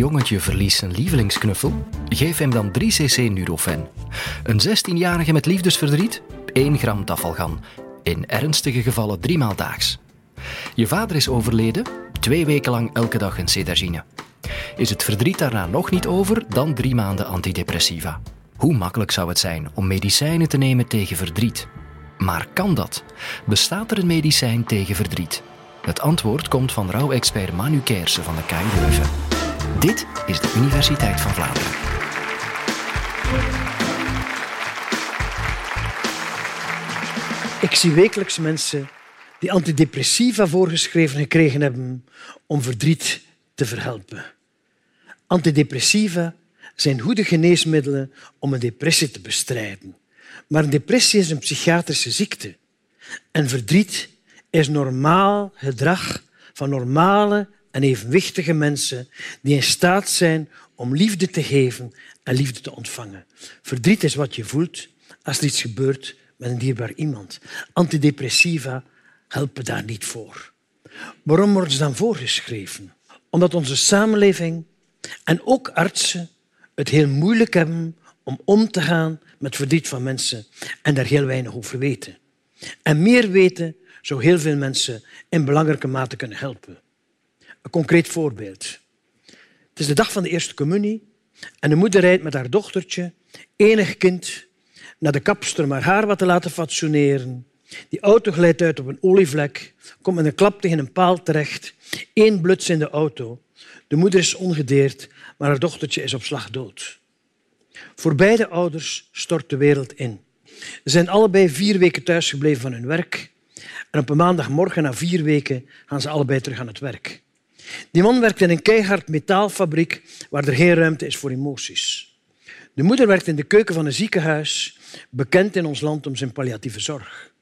jongetje verliest zijn lievelingsknuffel? Geef hem dan 3 cc Nurofen. Een 16-jarige met liefdesverdriet? 1 gram Tafalgan. In ernstige gevallen drie maal daags. Je vader is overleden? Twee weken lang elke dag een Cetagine. Is het verdriet daarna nog niet over? Dan drie maanden antidepressiva. Hoe makkelijk zou het zijn om medicijnen te nemen tegen verdriet? Maar kan dat? Bestaat er een medicijn tegen verdriet? Het antwoord komt van rouwexpert Manu Kersen van de KU Leuven. Dit is de Universiteit van Vlaanderen. Ik zie wekelijks mensen die antidepressiva voorgeschreven gekregen hebben om verdriet te verhelpen. Antidepressiva zijn goede geneesmiddelen om een depressie te bestrijden. Maar een depressie is een psychiatrische ziekte. En verdriet is normaal gedrag van normale en evenwichtige mensen die in staat zijn om liefde te geven en liefde te ontvangen. Verdriet is wat je voelt als er iets gebeurt met een dierbaar iemand. Antidepressiva helpen daar niet voor. Waarom worden ze dan voorgeschreven? Omdat onze samenleving en ook artsen het heel moeilijk hebben om om te gaan met verdriet van mensen en daar heel weinig over weten. En meer weten zou heel veel mensen in belangrijke mate kunnen helpen. Een concreet voorbeeld. Het is de dag van de eerste communie en de moeder rijdt met haar dochtertje, enig kind, naar de kapster om haar haar wat te laten fatsoeneren. Die auto glijdt uit op een olievlek, komt met een klap tegen een paal terecht. Eén bluts in de auto. De moeder is ongedeerd, maar haar dochtertje is op slag dood. Voor beide ouders stort de wereld in. Ze zijn allebei vier weken thuisgebleven van hun werk. En op een maandagmorgen na vier weken gaan ze allebei terug aan het werk. Die man werkt in een keihard metaalfabriek waar er geen ruimte is voor emoties. De moeder werkt in de keuken van een ziekenhuis, bekend in ons land om zijn palliatieve zorg.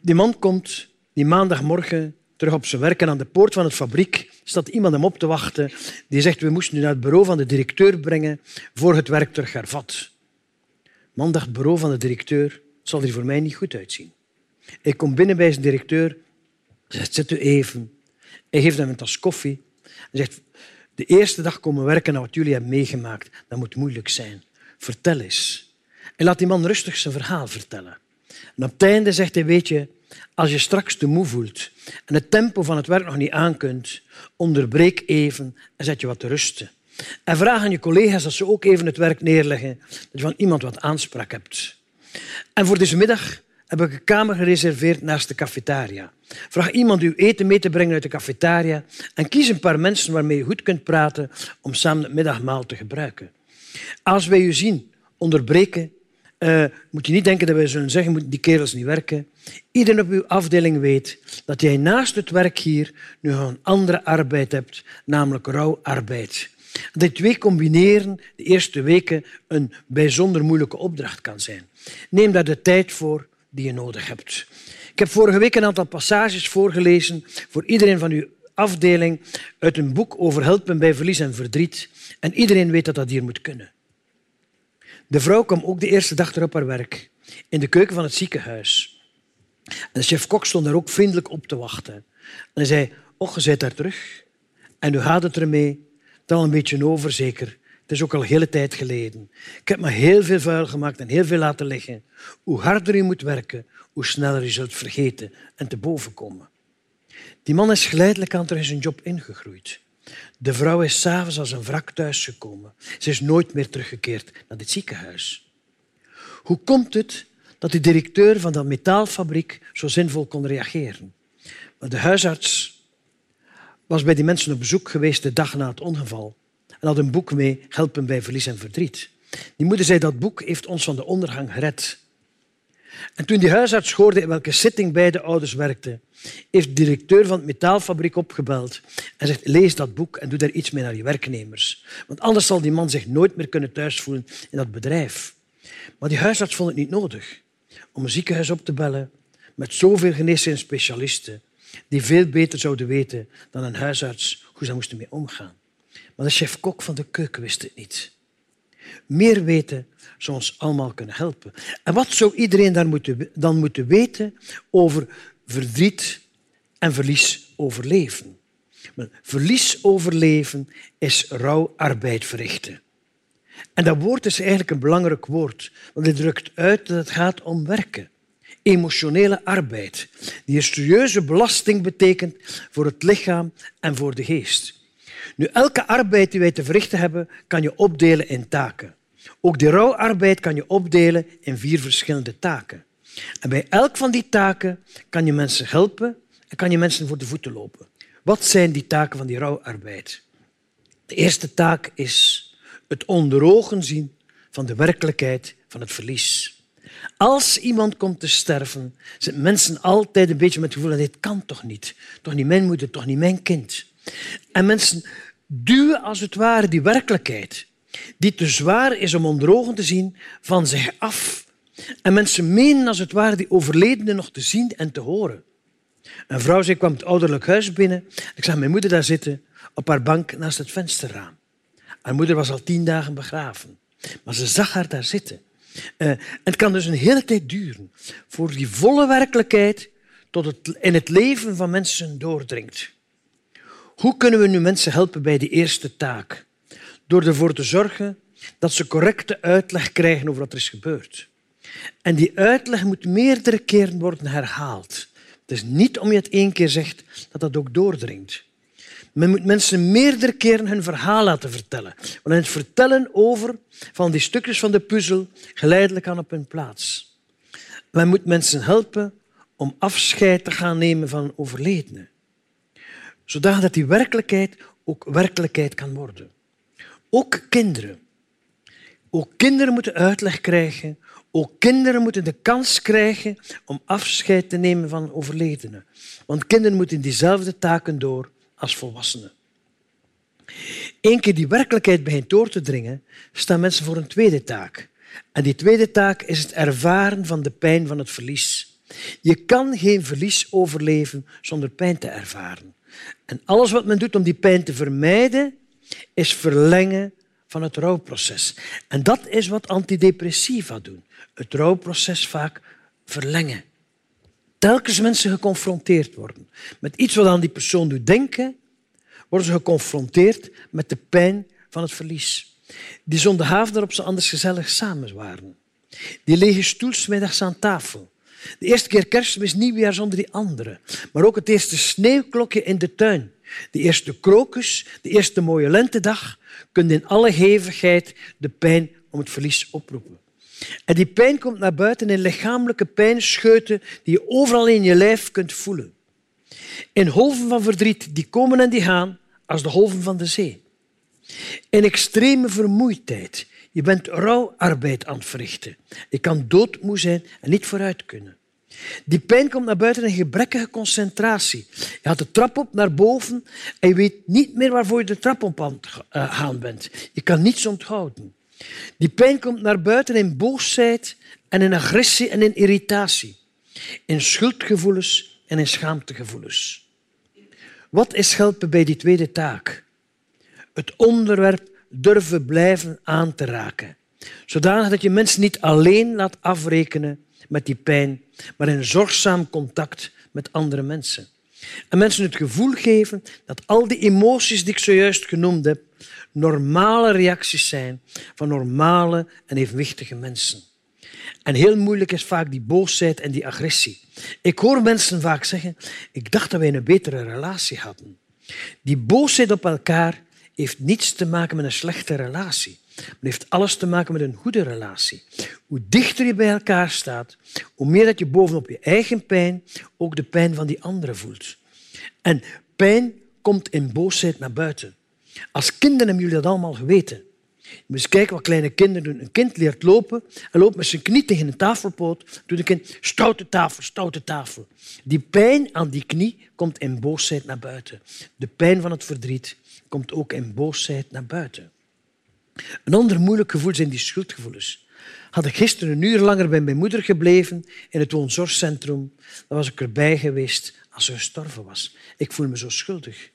Die man komt die maandagmorgen terug op zijn werk en aan de poort van het fabriek staat iemand hem op te wachten die zegt we moesten u naar het bureau van de directeur brengen voor het werk terug hervat. Man dacht, bureau van de directeur, zal er voor mij niet goed uitzien. Hij komt binnen bij zijn directeur, zegt, zet u even. Hij geeft hem een tas koffie en zegt, de eerste dag komen werken naar wat jullie hebben meegemaakt, dat moet moeilijk zijn. Vertel eens. En laat die man rustig zijn verhaal vertellen. En op het einde zegt hij, weet je, als je straks te moe voelt en het tempo van het werk nog niet aankunt, onderbreek even en zet je wat te rusten. En vraag aan je collega's dat ze ook even het werk neerleggen, dat je van iemand wat aanspraak hebt. En voor deze middag heb ik een kamer gereserveerd naast de cafetaria. Vraag iemand uw eten mee te brengen uit de cafetaria en kies een paar mensen waarmee je goed kunt praten om samen het middagmaal te gebruiken. Als wij u zien onderbreken, uh, moet je niet denken dat wij zullen zeggen, moeten die kerels niet werken. Iedereen op uw afdeling weet dat jij naast het werk hier nu een andere arbeid hebt, namelijk rouwarbeid. Dat twee combineren de eerste weken een bijzonder moeilijke opdracht kan zijn. Neem daar de tijd voor die je nodig hebt. Ik heb vorige week een aantal passages voorgelezen voor iedereen van uw afdeling uit een boek over helpen bij verlies en verdriet. En iedereen weet dat dat hier moet kunnen. De vrouw kwam ook de eerste dag terug op haar werk, in de keuken van het ziekenhuis. En de chef-kok stond daar ook vriendelijk op te wachten. En hij zei, och, je daar terug. En u gaat het ermee. Al een beetje over, zeker. Het is ook al een hele tijd geleden. Ik heb me heel veel vuil gemaakt en heel veel laten liggen. Hoe harder u moet werken, hoe sneller u zult vergeten en te boven komen. Die man is geleidelijk aan terug zijn job ingegroeid. De vrouw is s'avonds als een wrak thuisgekomen. Ze is nooit meer teruggekeerd naar dit ziekenhuis. Hoe komt het dat de directeur van dat metaalfabriek zo zinvol kon reageren? De huisarts was bij die mensen op bezoek geweest de dag na het ongeval en had een boek mee, Helpen bij verlies en verdriet. Die moeder zei, dat boek heeft ons van de ondergang gered. En toen die huisarts hoorde in welke zitting beide ouders werkten, heeft de directeur van de metaalfabriek opgebeld en zegt, lees dat boek en doe daar iets mee naar je werknemers. Want anders zal die man zich nooit meer kunnen thuisvoelen in dat bedrijf. Maar die huisarts vond het niet nodig om een ziekenhuis op te bellen met zoveel geneeskundige specialisten die veel beter zouden weten dan een huisarts hoe ze moesten mee omgaan. Maar de chef-kok van de keuken wist het niet. Meer weten zou ons allemaal kunnen helpen. En wat zou iedereen daar moeten, dan moeten weten over verdriet en verlies overleven? Verlies overleven is rouwarbeid verrichten. En dat woord is eigenlijk een belangrijk woord, want het drukt uit dat het gaat om werken. Emotionele arbeid, die een serieuze belasting betekent voor het lichaam en voor de geest. Nu, elke arbeid die wij te verrichten hebben, kan je opdelen in taken. Ook de rouwarbeid kan je opdelen in vier verschillende taken. En bij elk van die taken kan je mensen helpen en kan je mensen voor de voeten lopen. Wat zijn die taken van die rouwarbeid? De eerste taak is het onder ogen zien van de werkelijkheid van het verlies. Als iemand komt te sterven, zijn mensen altijd een beetje met het gevoel dat dit kan toch niet. Toch niet mijn moeder, toch niet mijn kind. En mensen duwen als het ware die werkelijkheid, die te zwaar is om onder ogen te zien, van zich af. En mensen menen als het ware die overledene nog te zien en te horen. Een vrouw zei, kwam het ouderlijk huis binnen. Ik zag mijn moeder daar zitten op haar bank naast het vensterraam. Haar moeder was al tien dagen begraven. Maar ze zag haar daar zitten. Uh, het kan dus een hele tijd duren voor die volle werkelijkheid tot het in het leven van mensen doordringt. Hoe kunnen we nu mensen helpen bij die eerste taak? Door ervoor te zorgen dat ze correcte uitleg krijgen over wat er is gebeurd. En die uitleg moet meerdere keren worden herhaald. Het is niet om je het één keer zegt dat dat ook doordringt. Men moet mensen meerdere keren hun verhaal laten vertellen. Want het vertellen over van die stukjes van de puzzel geleidelijk aan op hun plaats. Men moet mensen helpen om afscheid te gaan nemen van overledenen. Zodat die werkelijkheid ook werkelijkheid kan worden. Ook kinderen. Ook kinderen moeten uitleg krijgen. Ook kinderen moeten de kans krijgen om afscheid te nemen van overledenen. Want kinderen moeten diezelfde taken door als volwassenen. Eén keer die werkelijkheid begint door te dringen, staan mensen voor een tweede taak. En die tweede taak is het ervaren van de pijn van het verlies. Je kan geen verlies overleven zonder pijn te ervaren. En alles wat men doet om die pijn te vermijden, is verlengen van het rouwproces. En dat is wat antidepressiva doen. Het rouwproces vaak verlengen telkens mensen geconfronteerd worden met iets wat aan die persoon doet denken, worden ze geconfronteerd met de pijn van het verlies. Die zondehaven waarop ze anders gezellig samen waren. Die lege stoelsmiddags aan tafel. De eerste keer kerstmis, nieuwjaar zonder die anderen. Maar ook het eerste sneeuwklokje in de tuin. De eerste krokus, de eerste mooie lentedag, kunnen in alle hevigheid de pijn om het verlies oproepen. En die pijn komt naar buiten in lichamelijke pijnscheuten die je overal in je lijf kunt voelen. In golven van verdriet die komen en die gaan als de golven van de zee. In extreme vermoeidheid. Je bent rouwarbeid aan het verrichten. Je kan doodmoe zijn en niet vooruit kunnen. Die pijn komt naar buiten in gebrekkige concentratie. Je gaat de trap op naar boven en je weet niet meer waarvoor je de trap op aan het eh, gaan bent. Je kan niets onthouden. Die pijn komt naar buiten in boosheid en in agressie en in irritatie, in schuldgevoelens en in schaamtegevoelens. Wat is helpen bij die tweede taak? Het onderwerp durven blijven aan te raken, zodanig dat je mensen niet alleen laat afrekenen met die pijn, maar in zorgzaam contact met andere mensen. En mensen het gevoel geven dat al die emoties die ik zojuist genoemd heb, normale reacties zijn van normale en evenwichtige mensen. En heel moeilijk is vaak die boosheid en die agressie. Ik hoor mensen vaak zeggen, ik dacht dat wij een betere relatie hadden. Die boosheid op elkaar heeft niets te maken met een slechte relatie. Het heeft alles te maken met een goede relatie. Hoe dichter je bij elkaar staat, hoe meer dat je bovenop je eigen pijn ook de pijn van die anderen voelt. En pijn komt in boosheid naar buiten. Als kinderen hebben jullie dat allemaal geweten. Je moet eens kijken wat kleine kinderen doen. Een kind leert lopen en loopt met zijn knie tegen een tafelpoot. Doet een kind stoute tafel, stoute tafel. Die pijn aan die knie komt in boosheid naar buiten. De pijn van het verdriet komt ook in boosheid naar buiten. Een ander moeilijk gevoel zijn die schuldgevoelens. Had ik gisteren een uur langer bij mijn moeder gebleven in het woonzorgcentrum, dan was ik erbij geweest als ze gestorven was. Ik voel me zo schuldig.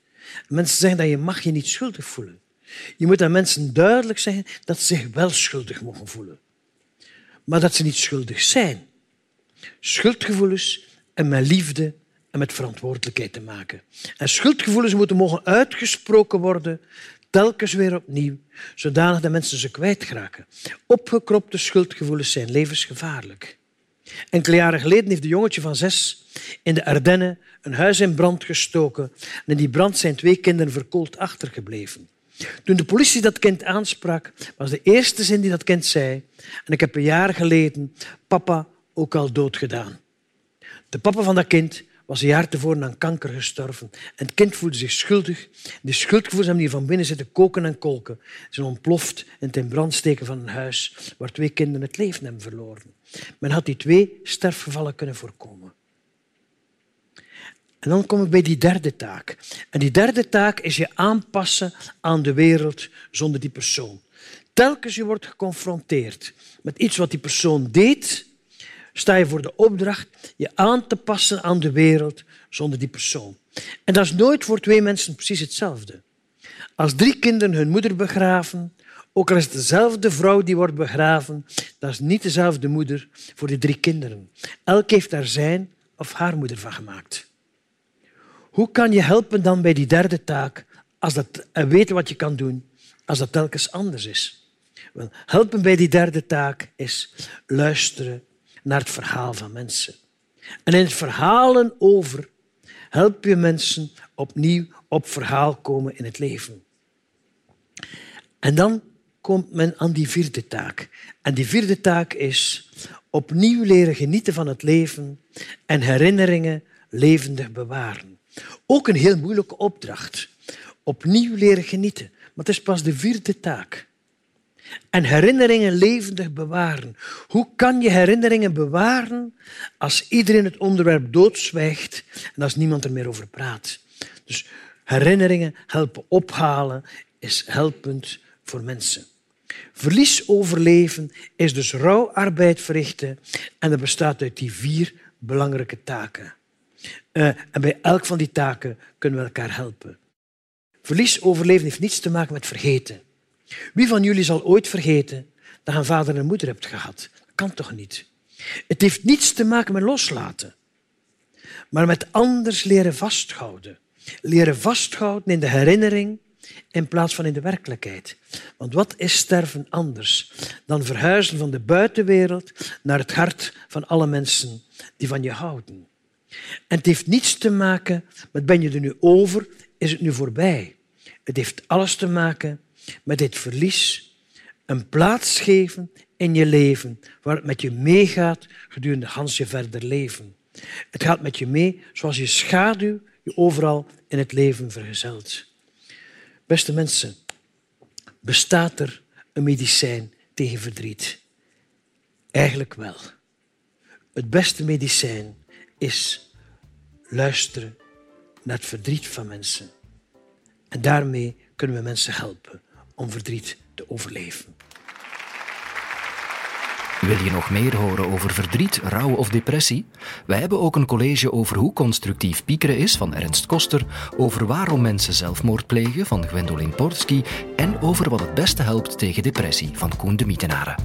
Mensen zeggen dat je mag je niet schuldig voelen. Je moet aan mensen duidelijk zeggen dat ze zich wel schuldig mogen voelen. Maar dat ze niet schuldig zijn. Schuldgevoelens en met liefde en met verantwoordelijkheid te maken. En schuldgevoelens moeten mogen uitgesproken worden, telkens weer opnieuw, zodanig dat mensen ze kwijtraken. Opgekropte schuldgevoelens zijn levensgevaarlijk. Enkele jaren geleden heeft een jongetje van zes in de Ardennen een huis in brand gestoken en in die brand zijn twee kinderen verkoold achtergebleven. Toen de politie dat kind aansprak, was de eerste zin die dat kind zei, en ik heb een jaar geleden papa ook al doodgedaan. De papa van dat kind was een jaar tevoren aan kanker gestorven. En het kind voelde zich schuldig. De schuldgevoelens hebben hier van binnen zitten koken en kolken. Ze ontploft in het in brand steken van een huis waar twee kinderen het leven hebben verloren. Men had die twee sterfgevallen kunnen voorkomen. En dan kom ik bij die derde taak. En die derde taak is je aanpassen aan de wereld zonder die persoon. Telkens je wordt geconfronteerd met iets wat die persoon deed, sta je voor de opdracht je aan te passen aan de wereld zonder die persoon. En dat is nooit voor twee mensen precies hetzelfde. Als drie kinderen hun moeder begraven, ook al is het dezelfde vrouw die wordt begraven, dat is niet dezelfde moeder voor die drie kinderen. Elk heeft daar zijn of haar moeder van gemaakt. Hoe kan je helpen dan bij die derde taak als dat, en weten wat je kan doen als dat telkens anders is? Wel, helpen bij die derde taak is luisteren naar het verhaal van mensen. En in het verhalen over help je mensen opnieuw op verhaal komen in het leven. En dan komt men aan die vierde taak. En die vierde taak is opnieuw leren genieten van het leven en herinneringen levendig bewaren. Ook een heel moeilijke opdracht. Opnieuw leren genieten. Maar het is pas de vierde taak. En herinneringen levendig bewaren. Hoe kan je herinneringen bewaren als iedereen het onderwerp doodzwijgt en als niemand er meer over praat? Dus herinneringen helpen ophalen is helpend voor mensen. Verlies overleven is dus rouwarbeid verrichten en dat bestaat uit die vier belangrijke taken. Uh, en bij elk van die taken kunnen we elkaar helpen. Verlies overleven heeft niets te maken met vergeten. Wie van jullie zal ooit vergeten dat je een vader en moeder hebt gehad? Dat kan toch niet? Het heeft niets te maken met loslaten, maar met anders leren vasthouden. Leren vasthouden in de herinnering in plaats van in de werkelijkheid. Want wat is sterven anders dan verhuizen van de buitenwereld naar het hart van alle mensen die van je houden? En het heeft niets te maken met ben je er nu over, is het nu voorbij. Het heeft alles te maken met dit verlies een plaats geven in je leven waar het met je meegaat gedurende Hans je verder leven. Het gaat met je mee zoals je schaduw je overal in het leven vergezelt. Beste mensen, bestaat er een medicijn tegen verdriet? Eigenlijk wel. Het beste medicijn is luisteren naar het verdriet van mensen. En daarmee kunnen we mensen helpen om verdriet te overleven. Wil je nog meer horen over verdriet, rouw of depressie? Wij hebben ook een college over hoe constructief piekeren is van Ernst Koster, over waarom mensen zelfmoord plegen van Gwendolyn Portsky en over wat het beste helpt tegen depressie van Koen de Mietenaren.